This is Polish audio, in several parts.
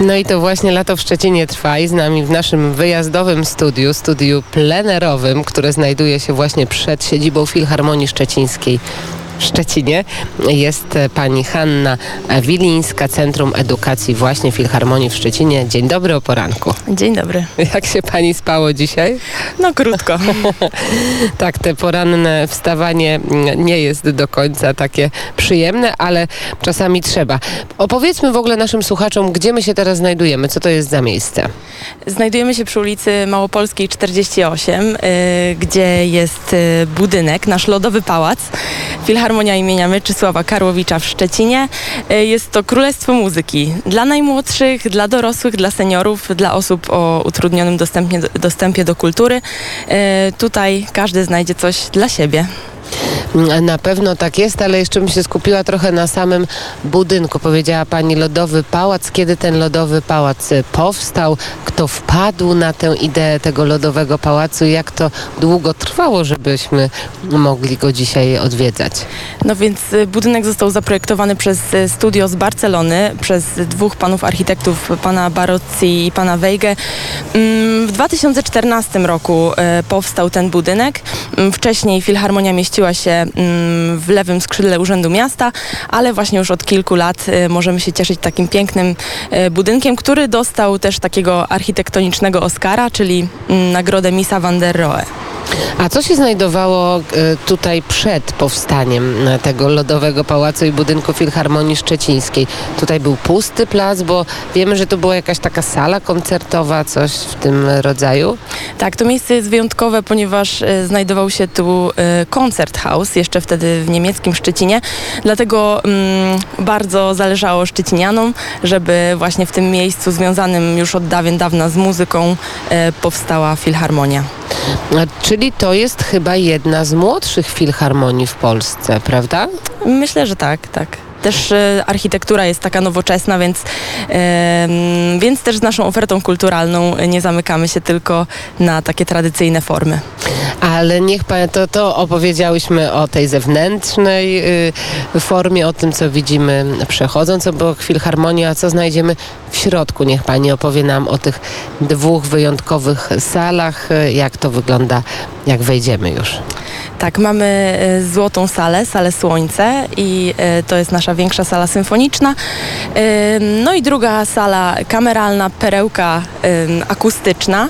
No i to właśnie lato w Szczecinie trwa i z nami w naszym wyjazdowym studiu, studiu plenerowym, które znajduje się właśnie przed siedzibą Filharmonii Szczecińskiej w Szczecinie jest pani Hanna Wilińska, Centrum Edukacji właśnie Filharmonii w Szczecinie. Dzień dobry o poranku. Dzień dobry. Jak się pani spało dzisiaj? No krótko. tak, te poranne wstawanie nie jest do końca takie przyjemne, ale czasami trzeba. Opowiedzmy w ogóle naszym słuchaczom, gdzie my się teraz znajdujemy, co to jest za miejsce. Znajdujemy się przy ulicy Małopolskiej 48, y, gdzie jest y, budynek, nasz lodowy pałac. Filharmonia imienia Mieczysława Karłowicza w Szczecinie. Y, jest to królestwo muzyki dla najmłodszych, dla dorosłych, dla seniorów, dla osób o utrudnionym dostępie, dostępie do kultury. Y, tutaj każdy znajdzie coś dla siebie. Na pewno tak jest, ale jeszcze bym się skupiła trochę na samym budynku. Powiedziała Pani Lodowy Pałac. Kiedy ten Lodowy Pałac y, powstał? Kto wpadł na tę ideę tego Lodowego Pałacu? Jak to długo trwało, żebyśmy mogli go dzisiaj odwiedzać? No więc y, budynek został zaprojektowany przez y, studio z Barcelony, przez dwóch panów architektów, pana Barozzi i pana Weige. Mm, w 2014 roku powstał ten budynek. Mm, wcześniej Filharmonia mieściła się Mm, w lewym skrzydle Urzędu Miasta, ale właśnie już od kilku lat y, możemy się cieszyć takim pięknym y, budynkiem, który dostał też takiego architektonicznego Oscara, czyli mm, nagrodę Misa van der Rohe. A co się znajdowało y, tutaj przed powstaniem tego lodowego pałacu i budynku Filharmonii Szczecińskiej? Tutaj był pusty plac, bo wiemy, że to była jakaś taka sala koncertowa, coś w tym rodzaju? Tak, to miejsce jest wyjątkowe, ponieważ znajdował się tu koncert house jeszcze wtedy w niemieckim Szczecinie. Dlatego mm, bardzo zależało Szczecinianom, żeby właśnie w tym miejscu związanym już od dawien dawna z muzyką e, powstała filharmonia. Czyli to jest chyba jedna z młodszych filharmonii w Polsce, prawda? Myślę, że tak, tak. Też e, architektura jest taka nowoczesna, więc, e, więc też z naszą ofertą kulturalną nie zamykamy się tylko na takie tradycyjne formy. Ale niech pan, to, to opowiedziałyśmy o tej zewnętrznej y, formie, o tym, co widzimy przechodząc obok Filharmonii, a co znajdziemy w środku. Niech pani opowie nam o tych dwóch wyjątkowych salach, y, jak to wygląda, jak wejdziemy już. Tak, mamy y, złotą salę, salę Słońce i y, to jest nasza większa sala symfoniczna. Y, no i druga sala kameralna, perełka akustyczna,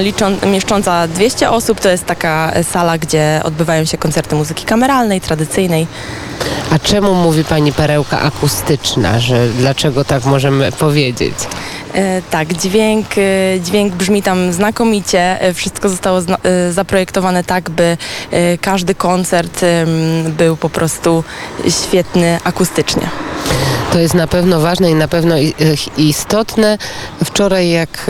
liczą, mieszcząca 200 osób. To jest taka sala, gdzie odbywają się koncerty muzyki kameralnej, tradycyjnej. A czemu mówi Pani perełka akustyczna, że dlaczego tak możemy powiedzieć? E, tak, dźwięk, e, dźwięk brzmi tam znakomicie. E, wszystko zostało zaprojektowane tak, by każdy koncert był po prostu świetny akustycznie. To jest na pewno ważne i na pewno istotne. Wczoraj jak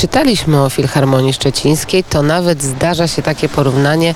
czytaliśmy o Filharmonii Szczecińskiej, to nawet zdarza się takie porównanie,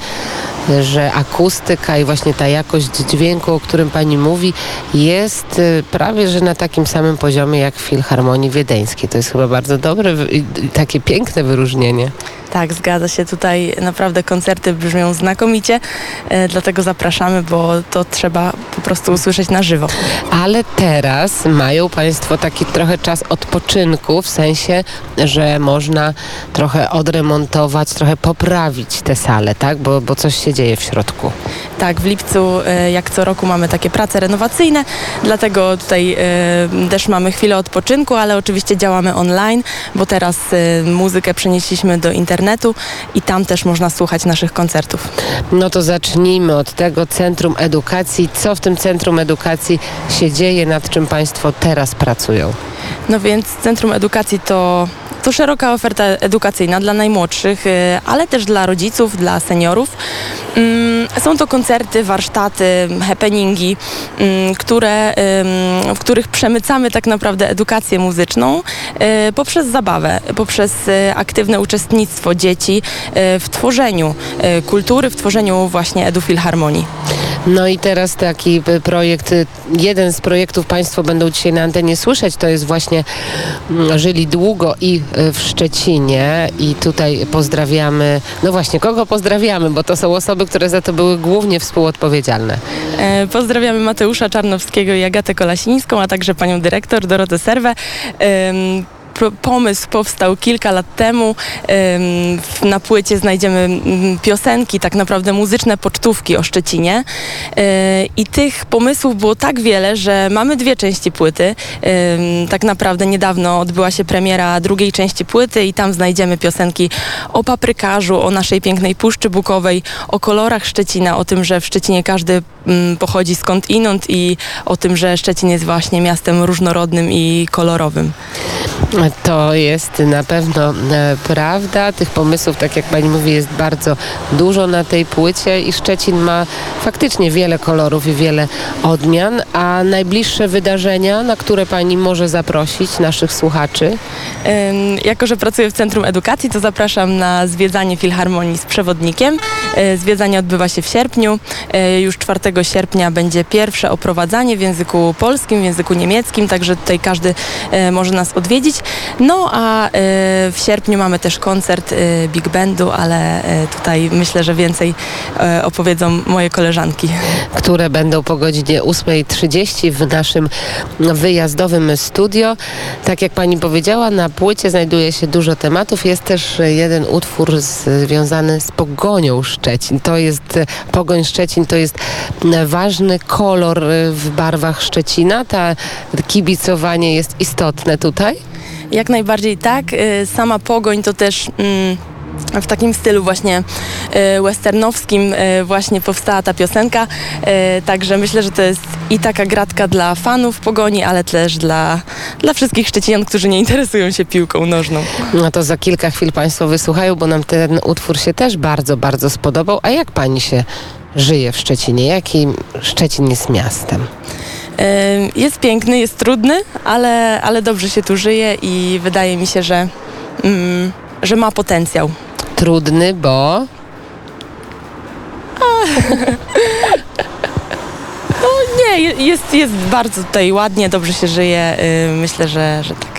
że akustyka i właśnie ta jakość dźwięku, o którym pani mówi, jest y, prawie że na takim samym poziomie jak w Filharmonii Wiedeńskiej. To jest chyba bardzo dobre i takie piękne wyróżnienie. Tak, zgadza się. Tutaj naprawdę koncerty brzmią znakomicie, e, dlatego zapraszamy, bo to trzeba po prostu usłyszeć na żywo. Ale teraz mają Państwo taki trochę czas odpoczynku, w sensie, że można trochę odremontować, trochę poprawić te sale, tak? Bo, bo coś się dzieje w środku. Tak, w lipcu e, jak co roku mamy takie prace renowacyjne, dlatego tutaj e, też mamy chwilę odpoczynku, ale oczywiście działamy online, bo teraz muzykę przenieśliśmy do internetu internetu i tam też można słuchać naszych koncertów. No to zacznijmy od tego Centrum Edukacji. Co w tym Centrum Edukacji się dzieje, nad czym Państwo teraz pracują? No więc Centrum Edukacji to to szeroka oferta edukacyjna dla najmłodszych, y, ale też dla rodziców, dla seniorów. Mm, są to koncerty, warsztaty, happeningi, mm, które, w których przemycamy tak naprawdę edukację muzyczną y, poprzez zabawę, poprzez y, aktywne uczestnictwo dzieci w tworzeniu kultury, w tworzeniu właśnie edufilharmonii. No i teraz taki y, projekt, y, jeden z projektów Państwo będą dzisiaj na antenie słyszeć, to jest właśnie mm, Żyli Długo i y, w Szczecinie i tutaj pozdrawiamy, no właśnie, kogo pozdrawiamy, bo to są osoby, które za to były głównie współodpowiedzialne. E, Pozdrawiamy Mateusza Czarnowskiego i Agatę Kolasińską, a także panią dyrektor Dorotę Serwę. Pro- Pomysł powstał kilka lat temu. Na płycie znajdziemy piosenki, tak naprawdę muzyczne pocztówki o Szczecinie. E, I tych pomysłów było tak wiele, że mamy dwie części płyty. Tak naprawdę niedawno odbyła się premiera drugiej części płyty i tam znajdziemy piosenki o paprykarzu, o naszej pięknej Puszczy Bukowej, o kolorach Szczecina, o tym, że w Szczecinie każdy pochodzi skąd inąd i o tym, że Szczecin jest właśnie miastem różnorodnym i kolorowym. To jest na pewno e, prawda. Tych pomysłów, tak jak pani mówi, jest bardzo dużo na tej płycie i Szczecin ma faktycznie wiele kolorów i wiele odmian. A najbliższe wydarzenia, na które pani może zaprosić naszych słuchaczy? Jako, że pracuję w Centrum Edukacji, to zapraszam na zwiedzanie Filharmonii z przewodnikiem. E, Zwiedzanie odbywa się w sierpniu. E, Już 4 sierpnia będzie pierwsze oprowadzanie w języku polskim, w języku niemieckim, także tutaj każdy może nas odwiedzić. No a e, w sierpniu mamy też koncert e, Big Bandu, ale e, tutaj myślę, że więcej opowiedzą moje koleżanki. które będą po godzinie 8.30 w naszym wyjazdowym studio. Tak jak pani powiedziała, na płycie znajduje się dużo tematów. Jest też jeden utwór związany z pogonią Szczecin. To jest pogoń Szczecin, to jest ważny kolor w barwach Szczecina. Ta kibicowanie jest istotne tutaj. Jak najbardziej tak. Y, Sama pogoń to też. Mm, w takim stylu właśnie y, westernowskim y, właśnie powstała ta piosenka. Także myślę, że to jest i taka gratka dla fanów pogoni, ale też dla, dla wszystkich Szczecinian, którzy nie interesują się piłką nożną. No to za kilka chwil Państwo wysłuchają, bo nam ten utwór się też bardzo, bardzo spodobał. A jak Pani się żyje w Szczecinie? Jaki Szczecin jest miastem? Jest piękny, jest trudny, ale, ale dobrze się tu żyje i wydaje mi się, że, mm, że ma potencjał. Trudny, bo Nie, je- jest, jest bardzo tutaj ładnie, dobrze się żyje. y, Myślę, że, że tak.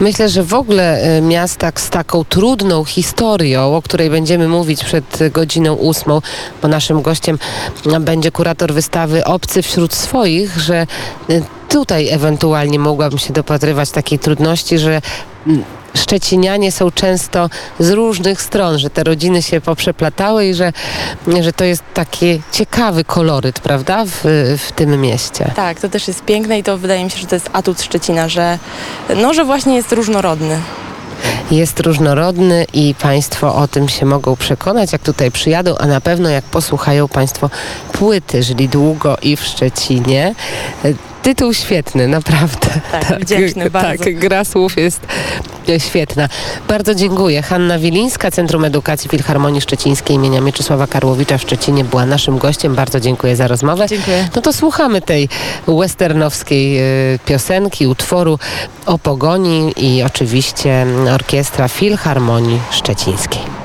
Myślę, że w ogóle y, miasta z taką trudną historią, o której będziemy mówić przed godziną ósmą, bo naszym gościem y, będzie kurator wystawy Obcy wśród swoich, że y, tutaj ewentualnie mogłabym się dopatrywać takiej trudności, że Szczecinianie są często z różnych stron, że te rodziny się poprzeplatały i że, że to jest taki ciekawy koloryt, prawda, w, w tym mieście. Tak, to też jest piękne i to wydaje mi się, że to jest atut Szczecina, że, no, że właśnie jest różnorodny. Jest różnorodny i Państwo o tym się mogą przekonać, jak tutaj przyjadą, a na pewno jak posłuchają Państwo płyty Żyli Długo i w Szczecinie. Tytuł świetny, naprawdę. Tak, wdzięczny bardzo. Tak, gra słów jest świetna. Bardzo dziękuję. Hanna Wilińska, Centrum Edukacji Filharmonii Szczecińskiej imienia Mieczysława Karłowicza w Szczecinie była naszym gościem. Bardzo dziękuję za rozmowę. Dziękuję. No to słuchamy tej westernowskiej e, piosenki, utworu o pogoni i oczywiście orkiestra Filharmonii Szczecińskiej.